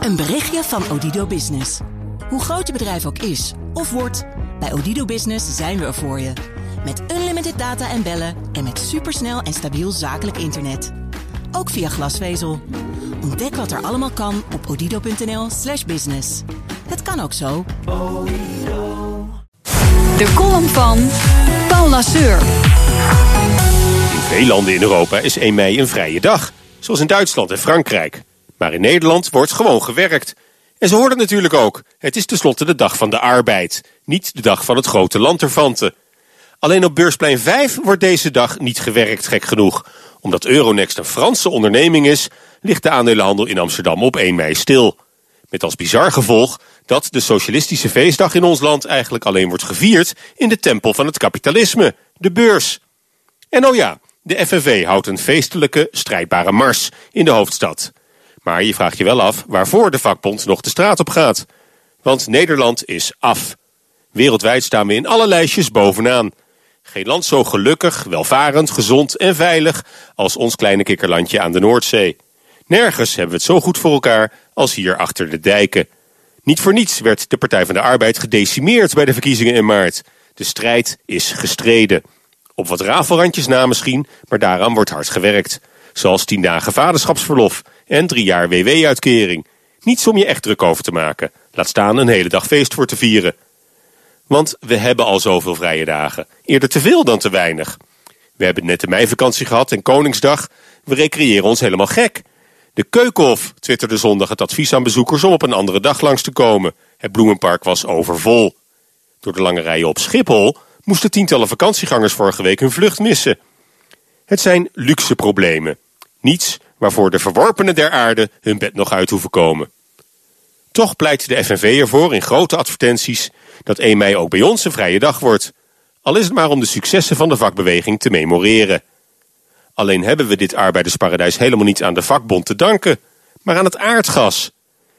Een berichtje van Odido Business. Hoe groot je bedrijf ook is of wordt, bij Odido Business zijn we er voor je. Met unlimited data en bellen en met supersnel en stabiel zakelijk internet. Ook via glasvezel. Ontdek wat er allemaal kan op odido.nl/slash business. Het kan ook zo. De column van Paul Lasseur. In veel landen in Europa is 1 mei een vrije dag, zoals in Duitsland en Frankrijk. Maar in Nederland wordt gewoon gewerkt. En ze hoorden natuurlijk ook. Het is tenslotte de dag van de arbeid, niet de dag van het grote lanterfanten. Alleen op beursplein 5 wordt deze dag niet gewerkt, gek genoeg. Omdat Euronext een Franse onderneming is, ligt de aandelenhandel in Amsterdam op 1 mei stil. Met als bizar gevolg dat de socialistische feestdag in ons land eigenlijk alleen wordt gevierd in de tempel van het kapitalisme, de beurs. En oh ja, de FNV houdt een feestelijke, strijdbare mars in de hoofdstad. Maar je vraagt je wel af waarvoor de vakbond nog de straat op gaat. Want Nederland is af. Wereldwijd staan we in alle lijstjes bovenaan. Geen land zo gelukkig, welvarend, gezond en veilig als ons kleine kikkerlandje aan de Noordzee. Nergens hebben we het zo goed voor elkaar als hier achter de dijken. Niet voor niets werd de Partij van de Arbeid gedecimeerd bij de verkiezingen in maart. De strijd is gestreden. Op wat rafelrandjes na misschien, maar daaraan wordt hard gewerkt. Zoals tien dagen vaderschapsverlof en drie jaar WW-uitkering. Niets om je echt druk over te maken. Laat staan een hele dag feest voor te vieren. Want we hebben al zoveel vrije dagen. Eerder te veel dan te weinig. We hebben net de meivakantie gehad en Koningsdag. We recreëren ons helemaal gek. De Keukenhof twitterde zondag het advies aan bezoekers om op een andere dag langs te komen. Het bloemenpark was overvol. Door de lange rijen op Schiphol moesten tientallen vakantiegangers vorige week hun vlucht missen. Het zijn luxe problemen. Niets waarvoor de verworpenen der aarde hun bed nog uit hoeven komen. Toch pleit de FNV ervoor in grote advertenties dat 1 mei ook bij ons een vrije dag wordt. Al is het maar om de successen van de vakbeweging te memoreren. Alleen hebben we dit arbeidersparadijs helemaal niet aan de vakbond te danken, maar aan het aardgas.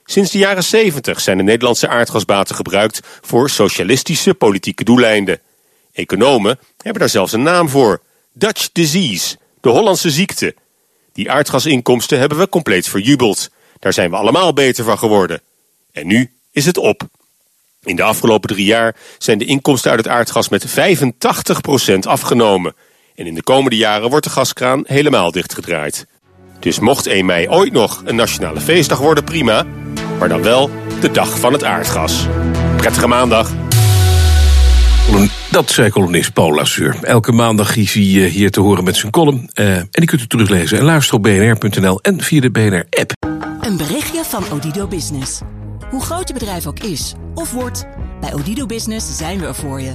Sinds de jaren 70 zijn de Nederlandse aardgasbaten gebruikt voor socialistische politieke doeleinden. Economen hebben daar zelfs een naam voor. Dutch disease, de Hollandse ziekte. Die aardgasinkomsten hebben we compleet verjubeld. Daar zijn we allemaal beter van geworden. En nu is het op. In de afgelopen drie jaar zijn de inkomsten uit het aardgas met 85% afgenomen. En in de komende jaren wordt de gaskraan helemaal dichtgedraaid. Dus mocht 1 mei ooit nog een nationale feestdag worden, prima. Maar dan wel de dag van het aardgas. Prettige maandag. Dat zei columnist Paul Lasseur. Elke maandag is hij eh, hier te horen met zijn column. Uh, en die kunt u teruglezen en luisteren op bnr.nl en via de BNR-app. Een berichtje van Odido Business. Hoe groot je bedrijf ook is of wordt, bij Odido Business zijn we er voor je.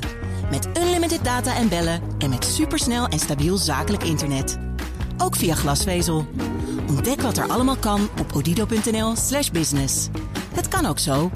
Met unlimited data en bellen en met supersnel en stabiel zakelijk internet. Ook via glasvezel. Ontdek wat er allemaal kan op odido.nl/slash business. Het kan ook zo.